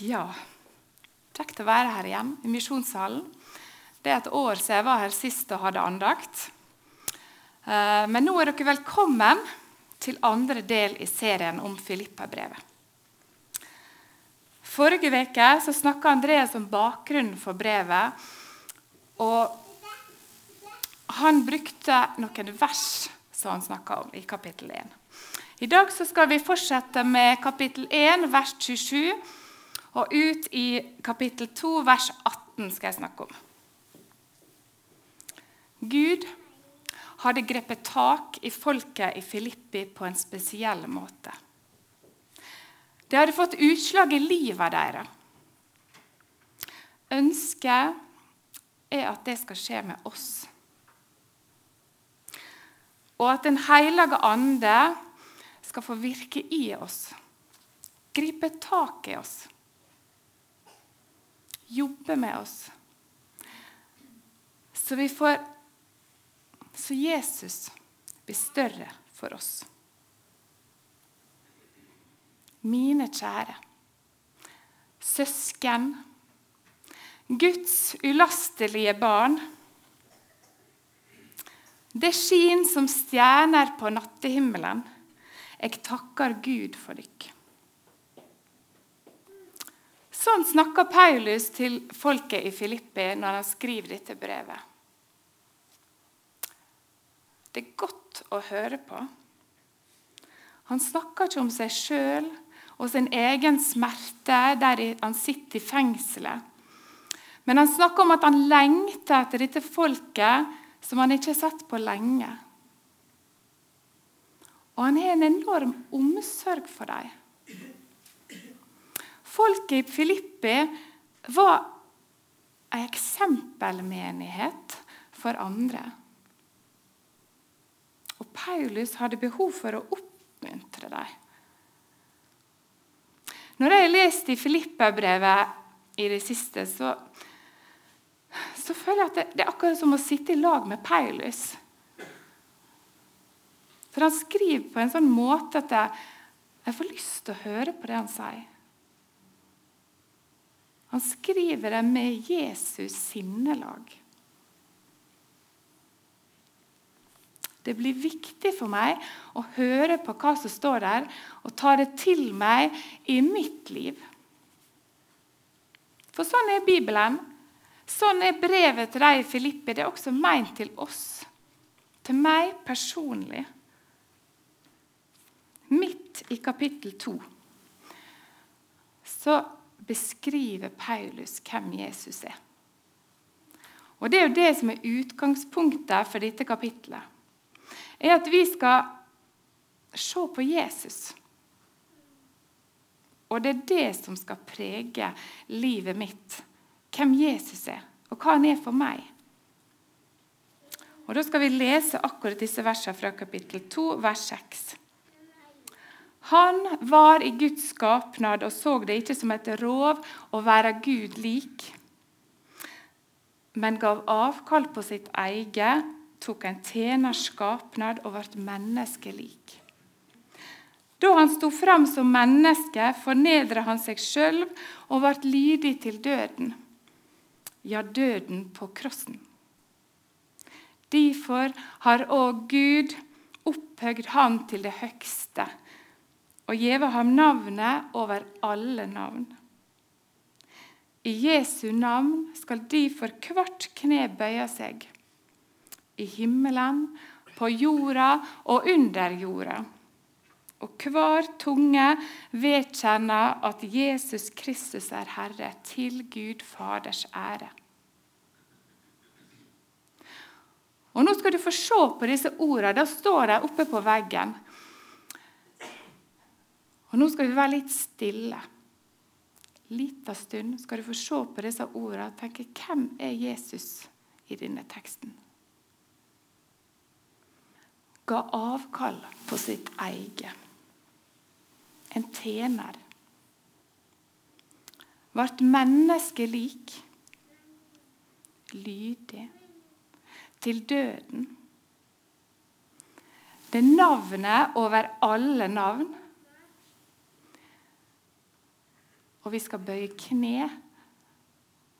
Ja, kjekt å være her igjen i misjonssalen. Det er et år siden jeg var her sist og hadde andakt. Eh, men nå er dere velkommen til andre del i serien om Filippa-brevet. Forrige uke snakka Andreas om bakgrunnen for brevet. Og han brukte noen vers som han snakka om i kapittel 1. I dag skal vi fortsette med kapittel 1, vers 27 og ut i kapittel 2, vers 18 skal jeg snakke om. Gud hadde grepet tak i folket i Filippi på en spesiell måte. Det hadde fått utslag i livet deres. Ønsket er at det skal skje med oss. Og at Den hellige ande skal få virke i oss, gripe tak i oss jobbe med oss. Så vi får Så Jesus blir større for oss. Mine kjære søsken, Guds ulastelige barn. Det skin som stjerner på nattehimmelen. Jeg takker Gud for dykk. Sånn snakker Paulus til folket i Filippi når han skriver dette brevet. Det er godt å høre på. Han snakker ikke om seg sjøl og sin egen smerte der han sitter i fengselet. Men han snakker om at han lengter etter dette folket som han ikke har sett på lenge. Og han har en enorm omsorg for dem. Folket i Filippi var en eksempelmenighet for andre. Og Paulus hadde behov for å oppmuntre dem. Når jeg har lest i Filippa-brevet i det siste, så, så føler jeg at det, det, er akkurat som å sitte i lag med Paulus. For han skriver på en sånn måte at jeg, jeg får lyst til å høre på det han sier. Han skriver det med Jesus sinnelag. Det blir viktig for meg å høre på hva som står der, og ta det til meg i mitt liv. For sånn er Bibelen. Sånn er brevet til deg Filippi. Det er også meint til oss. Til meg personlig. Midt i kapittel to så beskriver Paulus hvem Jesus er. Og Det er jo det som er utgangspunktet for dette kapitlet. Er at vi skal se på Jesus. Og det er det som skal prege livet mitt. Hvem Jesus er, og hva han er for meg. Og Da skal vi lese akkurat disse versene fra kapittel 2, vers 6. Han var i Guds skapnad og så det ikke som et rov å være Gud lik, men gav avkall på sitt eget, tok en tjeners skapnad og ble menneskelik. Da han sto fram som menneske, fornedret han seg sjøl og ble lydig til døden. Ja, døden på krossen. Derfor har òg Gud opphøgd han til det høgste og gjeve ham navnet over alle navn. I Jesu navn skal de for hvert kne bøye seg, i himmelen, på jorda og under jorda. Og hver tunge vedkjenner at Jesus Kristus er Herre, til Gud Faders ære. Og Nå skal du få se på disse ordene. Da står de oppe på veggen. Og Nå skal vi være litt stille. Lita stund skal du få se på disse ordene og tenke hvem er Jesus i denne teksten? Ga avkall på sitt eget. En tjener. Vart menneskelik. Lydig. Til døden. Det er navnet over alle navn og vi skal bøye kne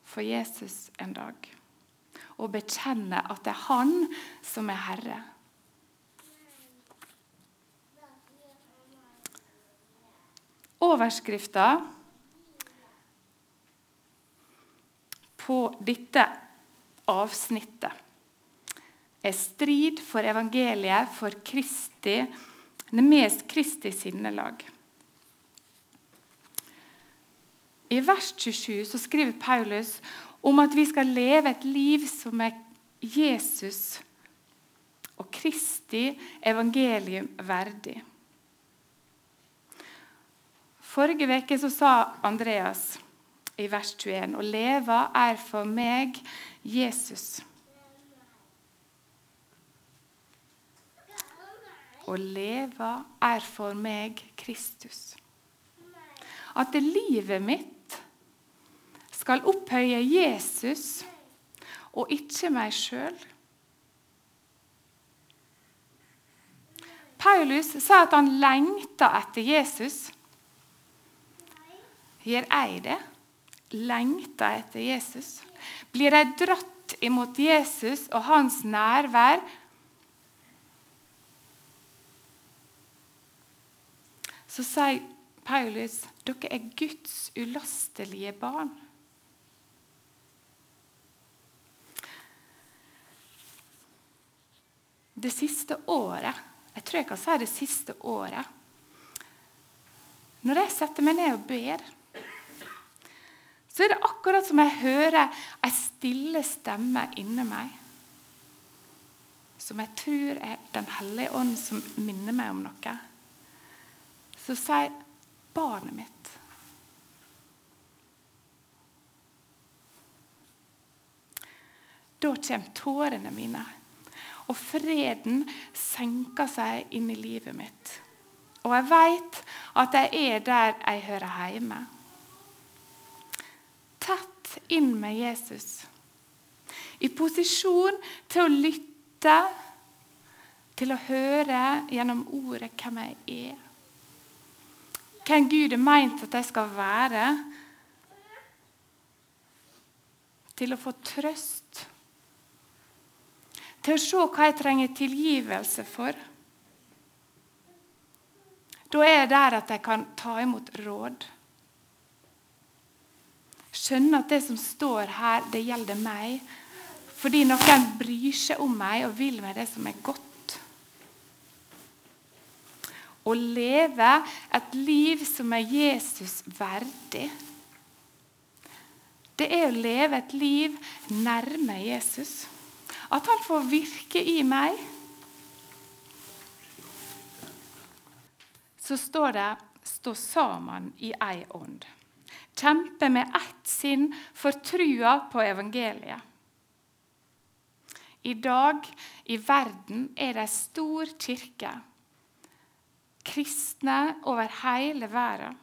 for Jesus en dag. Og bekjenne at det er Han som er Herre. Overskrifta på dette avsnittet er 'Strid for evangeliet for Kristi, med Kristi sinnelag'. I vers 27 så skriver Paulus om at vi skal leve et liv som er Jesus og Kristi evangelium verdig. Forrige uke sa Andreas i vers 21 å leve er for meg Jesus. Å leve er for meg Kristus. At det livet mitt skal opphøye Jesus og ikke meg sjøl. Paulus sa at han lengta etter Jesus. Gjør jeg det? Lengter etter Jesus? Blir jeg dratt imot Jesus og hans nærvær? Så sier Paulus dere er Guds ulastelige barn. Det siste året, jeg tror jeg kan si det siste året Når jeg setter meg ned og ber så er det akkurat som jeg hører ei stille stemme inni meg. Som jeg tror er Den hellige ånd som minner meg om noe. Så sier barnet mitt Da kommer tårene mine, og freden senker seg inn i livet mitt. Og jeg veit at jeg er der jeg hører hjemme tett inn med Jesus. I posisjon til å lytte, til å høre gjennom ordet hvem jeg er. Hvem Gud er meint at jeg skal være. Til å få trøst. Til å se hva jeg trenger tilgivelse for. Da er jeg der at jeg kan ta imot råd skjønne at det som står her, det gjelder meg. Fordi noen bryr seg om meg og vil meg det som er godt. Å leve et liv som er Jesus verdig. Det er å leve et liv nærme Jesus. At han får virke i meg. Så står det 'stå sammen i ei ånd' Kjempe med ett sinn for trua på evangeliet. I dag i verden er det ei stor kirke. Kristne over hele verden.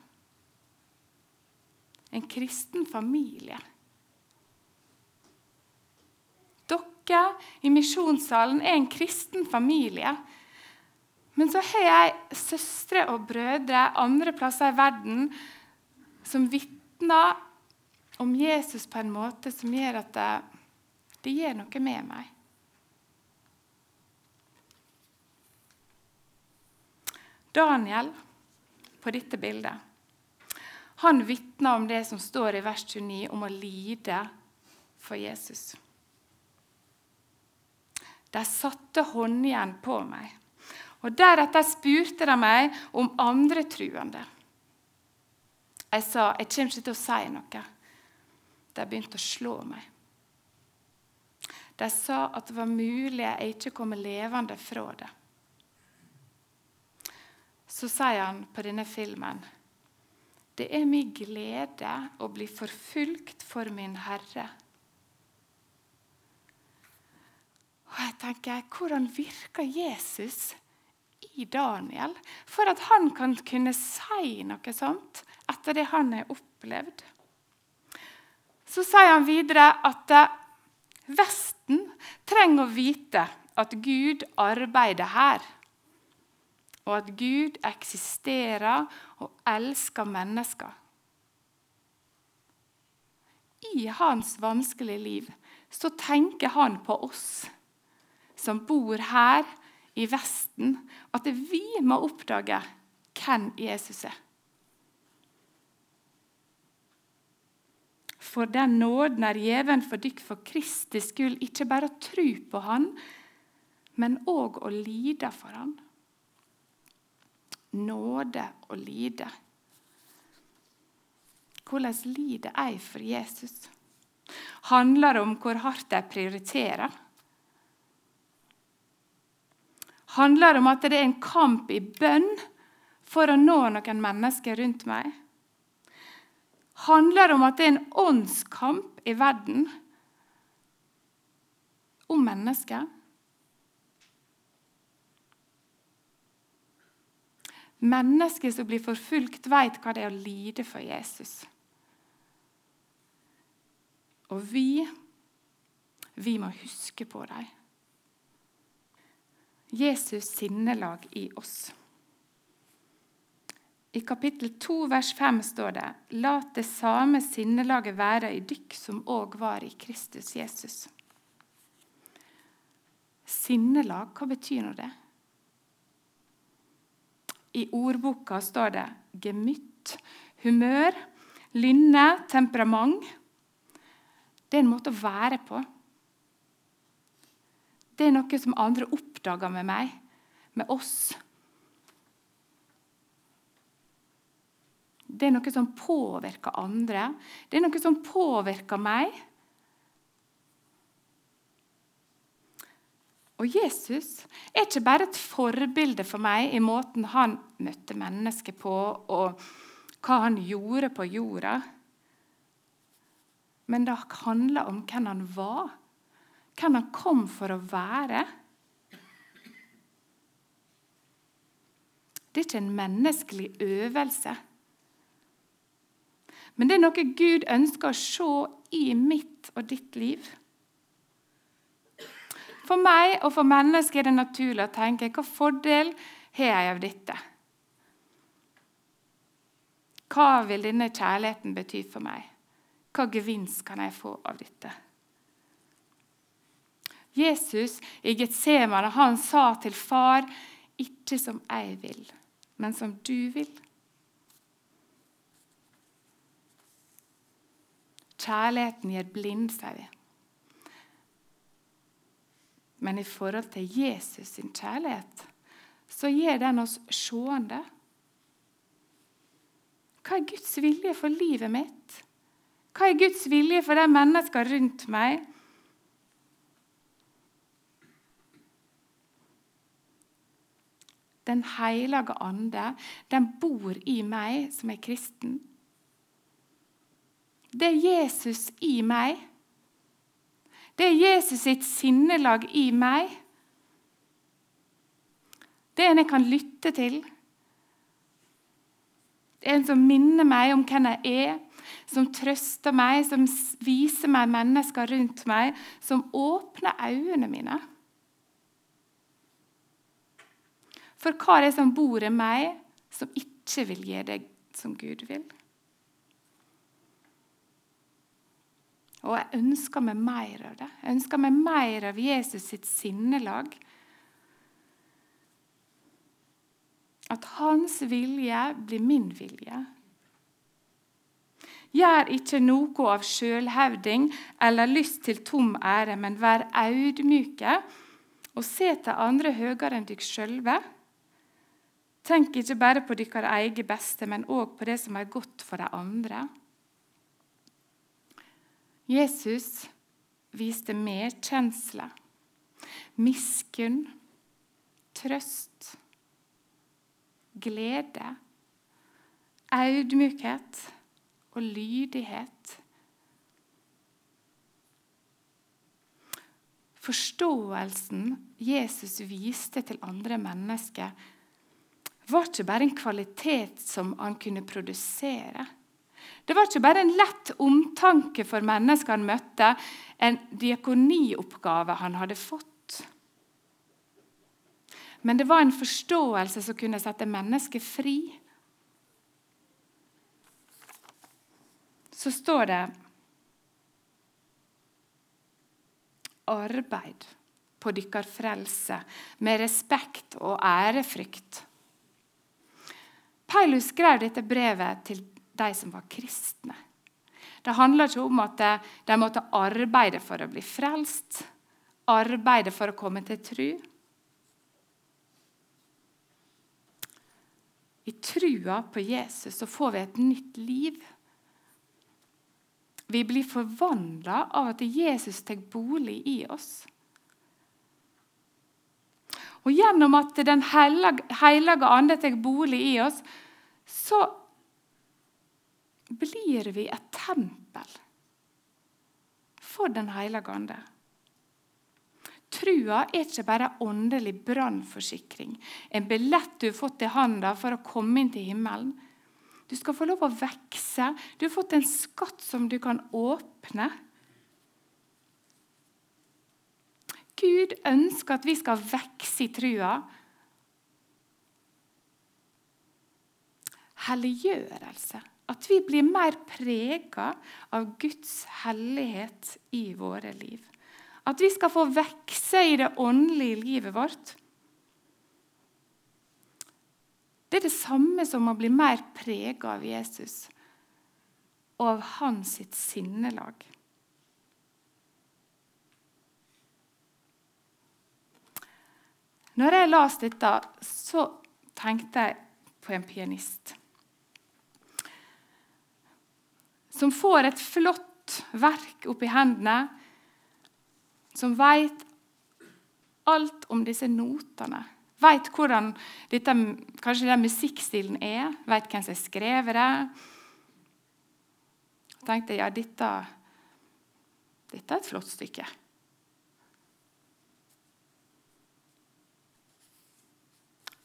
En kristen familie. Dere i misjonssalen er en kristen familie. Men så har jeg søstre og brødre andre plasser i verden som vitner om Jesus på en måte som gjør at det, det gjør noe med meg. Daniel på dette bildet han vitner om det som står i vers 29, om å lide for Jesus. De satte håndjern på meg, og deretter spurte de meg om andre truende. Jeg sa jeg kommer ikke til å si noe. De begynte å slå meg. De sa at det var mulig jeg ikke kom levende fra det. Så sier han på denne filmen det er min glede å bli forfulgt for min Herre. Og jeg tenker, Hvordan virker Jesus i Daniel for at han kan kunne si noe sånt? etter det han har opplevd. Så sier han videre at eh, Vesten trenger å vite at Gud arbeider her, og at Gud eksisterer og elsker mennesker. i hans vanskelige liv så tenker han på oss som bor her i Vesten, at vi må oppdage hvem Jesus er. For den nåden er gjeven for dykk for Kristi skyld, ikke bare å tro på Han, men òg å lide for Han. Nåde og lide. Hvordan lider jeg for Jesus? Handler det om hvor hardt jeg prioriterer? Handler om at det er en kamp i bønn for å nå noen mennesker rundt meg? Handler om at det er en åndskamp i verden om mennesker? Mennesker som blir forfulgt, vet hva det er å lide for Jesus. Og vi, vi må huske på dem. Jesus' sinnelag i oss. I kapittel 2, vers 5 står det:" La det samme sinnelaget være i dykk som òg var i Kristus Jesus. Sinnelag, hva betyr nå det? I ordboka står det gemytt, humør, lynne, temperament. Det er en måte å være på. Det er noe som andre oppdager med meg, med oss. Det er noe som påvirker andre. Det er noe som påvirker meg. Og Jesus er ikke bare et forbilde for meg i måten han møtte mennesker på, og hva han gjorde på jorda. Men det handler om hvem han var, hvem han kom for å være. Det er ikke en menneskelig øvelse. Men det er noe Gud ønsker å se i mitt og ditt liv. For meg og for mennesker er det naturlig å tenke hva fordel har jeg av dette? Hva vil denne kjærligheten bety for meg? Hva gevinst kan jeg få av dette? Jesus i Getsemane han sa til far, 'Ikke som jeg vil, men som du vil'. Kjærligheten gjør blind, sier vi. Men i forhold til Jesus sin kjærlighet så gjør den oss seende. Hva er Guds vilje for livet mitt? Hva er Guds vilje for de menneskene rundt meg? Den hellige ande, den bor i meg som er kristen. Det er Jesus i meg. Det er Jesus sitt sinnelag i meg. Det er en jeg kan lytte til. Det er en som minner meg om hvem jeg er, som trøster meg, som viser meg mennesker rundt meg, som åpner øynene mine. For hva er det som bor i meg, som ikke vil gi deg som Gud vil? Og jeg ønsker meg mer av det. Jeg ønsker meg mer av Jesus sitt sinnelag. At hans vilje blir min vilje. Gjør ikke noe av sjølhevding eller lyst til tom ære, men vær audmyke og se til andre høyere enn dere sjølve. Tenk ikke bare på deres eget beste, men òg på det som er godt for de andre. Jesus viste medkjensle, miskunn, trøst, glede, audmykhet og lydighet. Forståelsen Jesus viste til andre mennesker, var ikke bare en kvalitet som han kunne produsere. Det var ikke bare en lett omtanke for mennesker han møtte, en diakonioppgave han hadde fått. Men det var en forståelse som kunne sette mennesket fri. Så står det arbeid på dykkar frelse med respekt og ærefrykt. Paulus skrev dette brevet til de som var kristne. Det handler ikke om at de måtte arbeide for å bli frelst, arbeide for å komme til tru. I trua på Jesus så får vi et nytt liv. Vi blir forvandla av at Jesus tar bolig i oss. Og gjennom at Den hellige ande tar bolig i oss, så blir vi et tempel for Den hellige ande. Trua er ikke bare åndelig brannforsikring, en billett du har fått i handa for å komme inn til himmelen. Du skal få lov å vokse. Du har fått en skatt som du kan åpne. Gud ønsker at vi skal vokse i trua. Helliggjørelse. At vi blir mer prega av Guds hellighet i våre liv. At vi skal få vokse i det åndelige livet vårt. Det er det samme som å bli mer prega av Jesus og av hans sitt sinnelag. Når jeg leste dette, så tenkte jeg på en pianist. Som får et flott verk opp i hendene som veit alt om disse notene. Veit hvordan dette, kanskje den musikkstilen er, veit hvem som har skrevet det. Jeg tenkte ja, dette, dette er et flott stykke.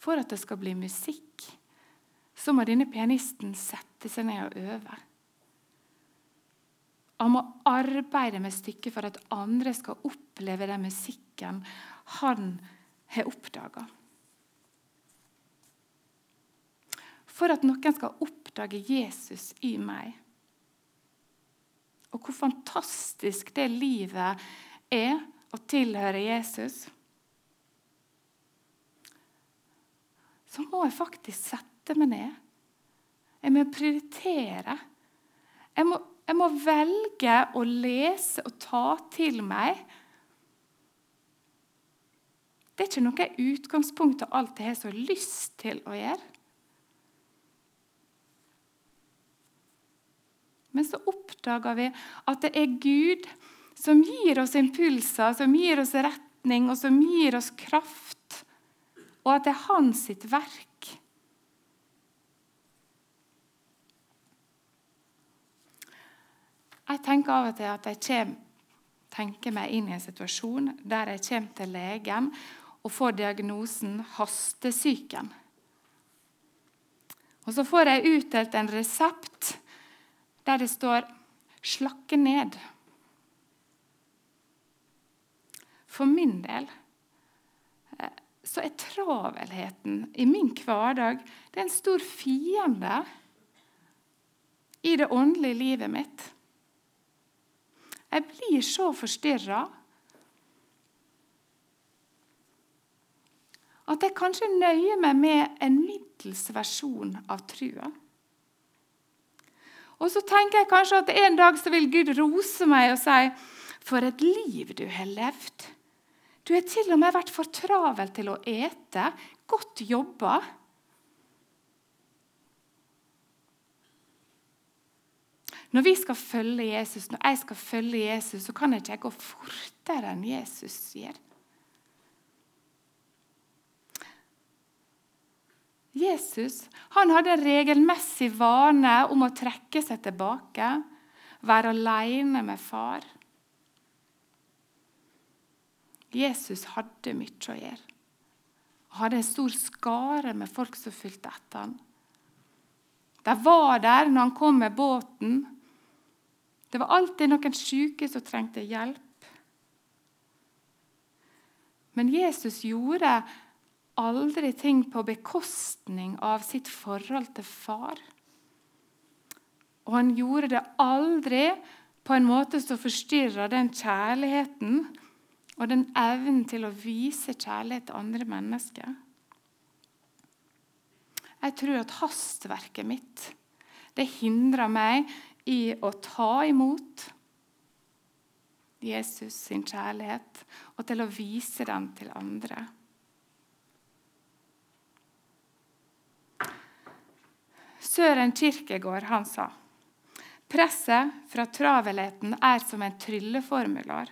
For at det skal bli musikk, så må denne pianisten sette seg ned og øve. Han må arbeide med stykket for at andre skal oppleve den musikken han har oppdaga. For at noen skal oppdage Jesus i meg. Og hvor fantastisk det livet er å tilhøre Jesus. Så må jeg faktisk sette meg ned. Jeg må prioritere. Jeg må jeg må velge å lese og ta til meg. Det er ikke noe utgangspunkt av alt jeg har så lyst til å gjøre. Men så oppdager vi at det er Gud som gir oss impulser, som gir oss retning og som gir oss kraft, og at det er hans sitt verk. Jeg tenker av og til at jeg kommer, tenker meg inn i en situasjon der jeg kommer til legen og får diagnosen hastesyken. Og Så får jeg utdelt en resept der det står 'slakke ned'. For min del så er travelheten i min hverdag det er en stor fiende i det åndelige livet mitt. Jeg blir så forstyrra at jeg kanskje nøyer meg med en middels versjon av trua. Og så tenker jeg kanskje at en dag så vil Gud rose meg og si For et liv du har levd. Du har til og med vært for travel til å ete. Godt jobba. Når vi skal følge Jesus, når jeg skal følge Jesus, så kan jeg ikke gå fortere enn Jesus gjør. Jesus han hadde en regelmessig vane om å trekke seg tilbake, være alene med far. Jesus hadde mye å gjøre. Han hadde en stor skare med folk som fulgte etter ham. De var der når han kom med båten. Det var alltid noen syke som trengte hjelp. Men Jesus gjorde aldri ting på bekostning av sitt forhold til far. Og han gjorde det aldri på en måte som forstyrra den kjærligheten og den evnen til å vise kjærlighet til andre mennesker. Jeg tror at hastverket mitt det hindrer meg i å ta imot Jesus sin kjærlighet og til å vise den til andre. Søren Kirkegård han sa presset fra travelheten er som en trylleformular.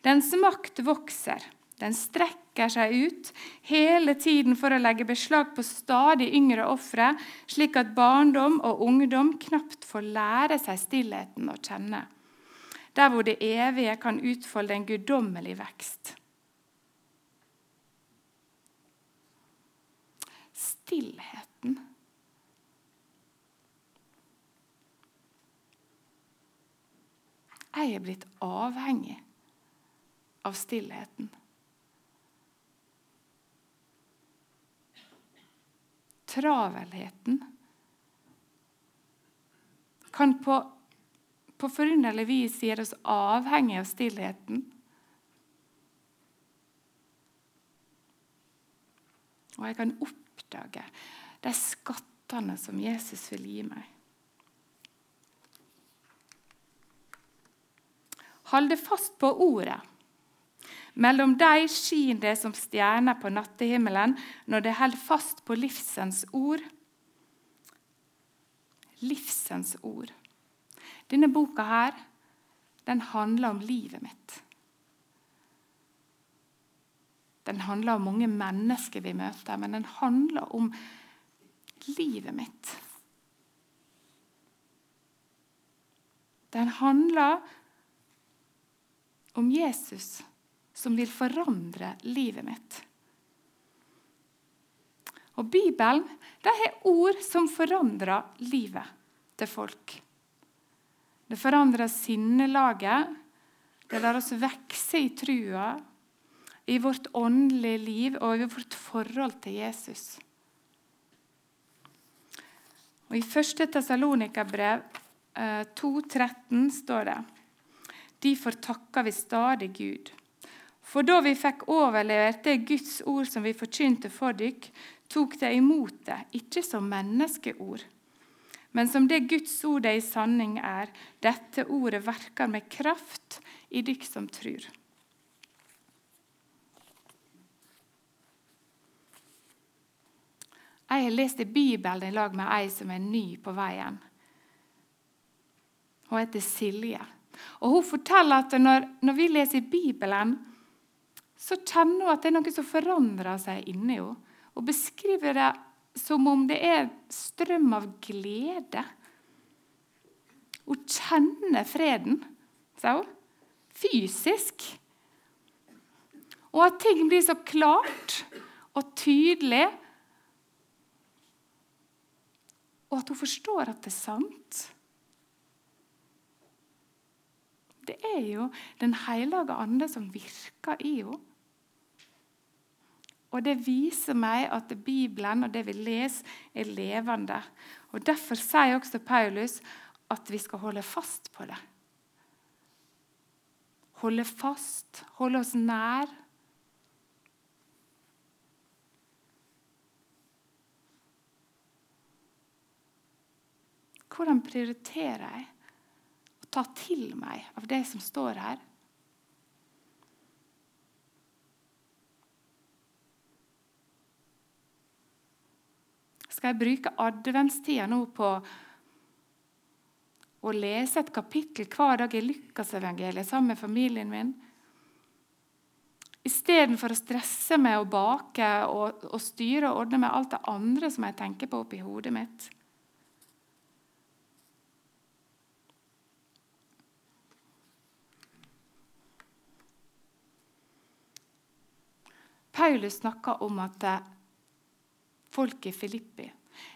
Dens makt vokser. Den strekker seg ut hele tiden for å legge beslag på stadig yngre ofre, slik at barndom og ungdom knapt får lære seg stillheten å kjenne. Der hvor det evige kan utfolde en guddommelig vekst. Stillheten. Jeg er blitt avhengig av stillheten. Travelheten kan på, på forunderlig vis gjøre oss avhengig av stillheten. Og jeg kan oppdage de skattene som Jesus vil gi meg. Hold det fast på ordet. Mellom deg skin det som stjerner på nattehimmelen når det holder fast på livsens ord. Livsens ord. Denne boka her, den handler om livet mitt. Den handler om mange mennesker vi møter, men den handler om livet mitt. Den handler om Jesus som vil forandre livet mitt. Og Bibelen det har ord som forandrer livet til folk. Det forandrer sinnelaget. Det lar oss vokse i trua, i vårt åndelige liv og i vårt forhold til Jesus. Og I 1. Tessalonika-brev 2,13 står det Derfor takker vi stadig Gud. For da vi fikk overlevert det Guds ord som vi forkynte for dykk, tok de imot det, ikke som menneskeord, men som det Guds ord det i sanning er. Dette ordet verker med kraft i dykk som trur. Jeg har lest i Bibelen i lag med ei som er ny på veien. Hun heter Silje. Og Hun forteller at når, når vi leser i Bibelen, så kjenner hun at det er noe som forandrer seg inni henne. Og beskriver det som om det er strøm av glede. Hun kjenner freden, sa hun. Fysisk. Og at ting blir så klart og tydelig. Og at hun forstår at det er sant. Det er jo Den hellige ande som virker i henne. Og det viser meg at Bibelen og det vi leser, er levende. Og Derfor sier også Paulus at vi skal holde fast på det. Holde fast, holde oss nær. Hvordan prioriterer jeg å ta til meg av det som står her? Skal jeg bruke adventstida nå på å lese et kapittel hver dag i Lukasevangeliet sammen med familien min. Istedenfor å stresse med å bake og, og styre og ordne med alt det andre som jeg tenker på oppi hodet mitt. Paulus snakker om at folk i Filippi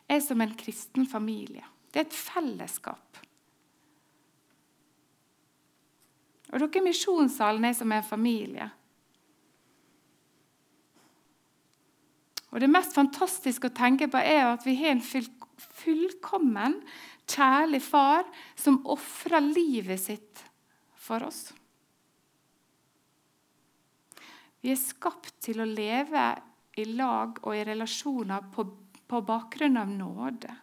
er som en kristen familie. Det er et fellesskap. Og dere Misjonssalen er som en familie. Og Det mest fantastiske å tenke på er at vi har en fullkommen, kjærlig far som ofrer livet sitt for oss. Vi er skapt til å leve i lag og i relasjoner på, på bakgrunn av nåde.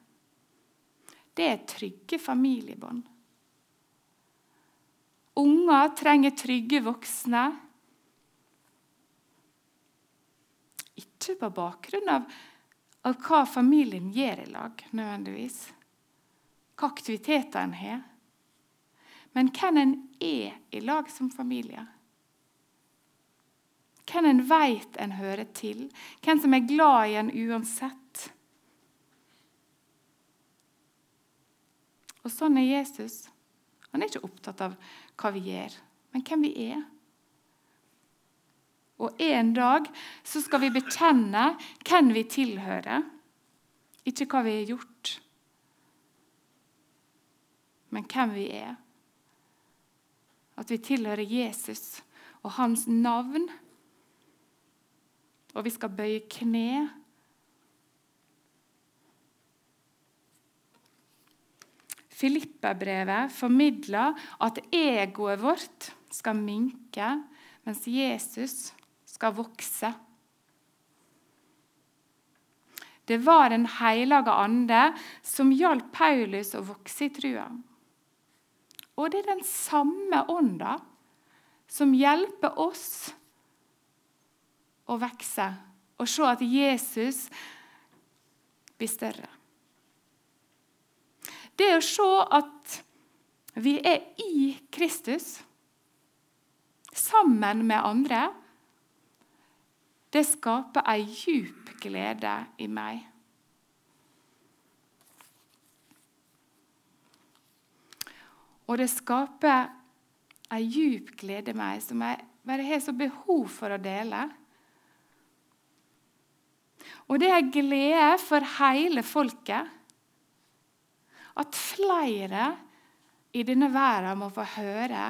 Det er trygge familiebånd. Unger trenger trygge voksne. Ikke på bakgrunn av, av hva familien gjør i lag, nødvendigvis. Hva aktiviteter en har. Men hvem en er i lag som familie. Hvem en veit en hører til. Hvem som er glad i en uansett. Og sånn er Jesus. Han er ikke opptatt av hva vi gjør, men hvem vi er. Og en dag så skal vi bekjenne hvem vi tilhører, ikke hva vi har gjort, men hvem vi er. At vi tilhører Jesus og hans navn. Og vi skal bøye kne Filippa-brevet formidler at egoet vårt skal minke, mens Jesus skal vokse. Det var Den hellige ande som hjalp Paulus å vokse i trua. Og det er den samme ånda som hjelper oss å vokse og se at Jesus blir større. Det å se at vi er i Kristus sammen med andre, det skaper ei djup glede i meg. Og det skaper ei djup glede i meg som jeg bare har så behov for å dele. Og det er glede for hele folket at flere i denne verden må få høre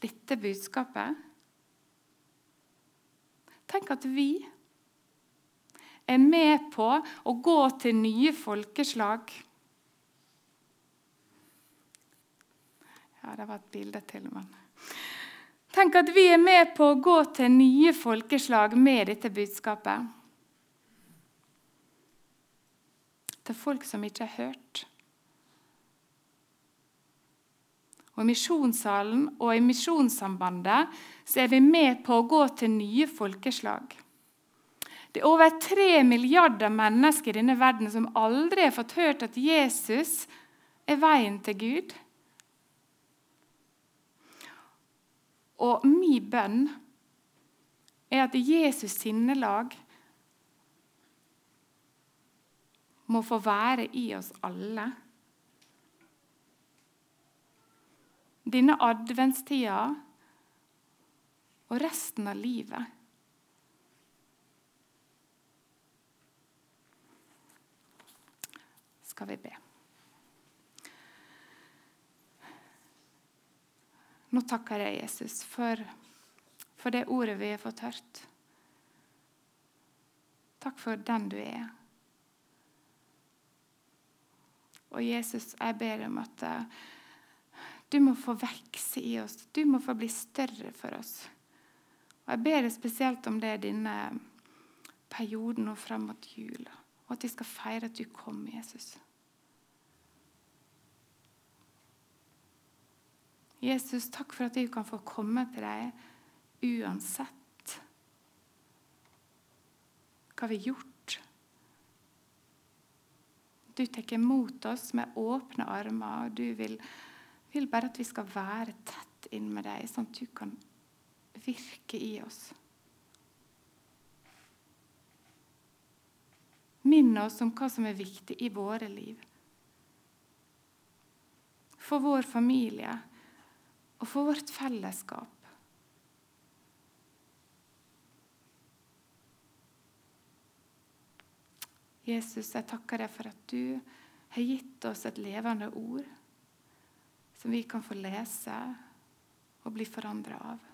dette budskapet. Tenk at vi er med på å gå til nye folkeslag. Ja, det var et bilde til, men Tenk at vi er med på å gå til nye folkeslag med dette budskapet. Til folk som ikke har hørt. Og I Misjonssalen og i Misjonssambandet så er vi med på å gå til nye folkeslag. Det er over tre milliarder mennesker i denne verden som aldri har fått hørt at Jesus er veien til Gud. Og min bønn er at Jesus sinnelag må få være i oss alle. denne adventstida og resten av livet. Skal vi be. Nå takker jeg Jesus for, for det ordet vi har fått hørt. Takk for den du er. Og Jesus, jeg ber om at du må få vokse i oss. Du må få bli større for oss. Og Jeg ber deg spesielt om det denne perioden nå fram mot jul, og at vi skal feire at du kom, Jesus. Jesus, takk for at vi kan få komme til deg uansett hva vi har gjort. Du tar imot oss med åpne armer, og du vil vil bare at vi skal være tett inn med deg, sånn at du kan virke i oss. Minn oss om hva som er viktig i våre liv. For vår familie og for vårt fellesskap. Jesus, jeg takker deg for at du har gitt oss et levende ord som vi kan få lese og bli forandra av.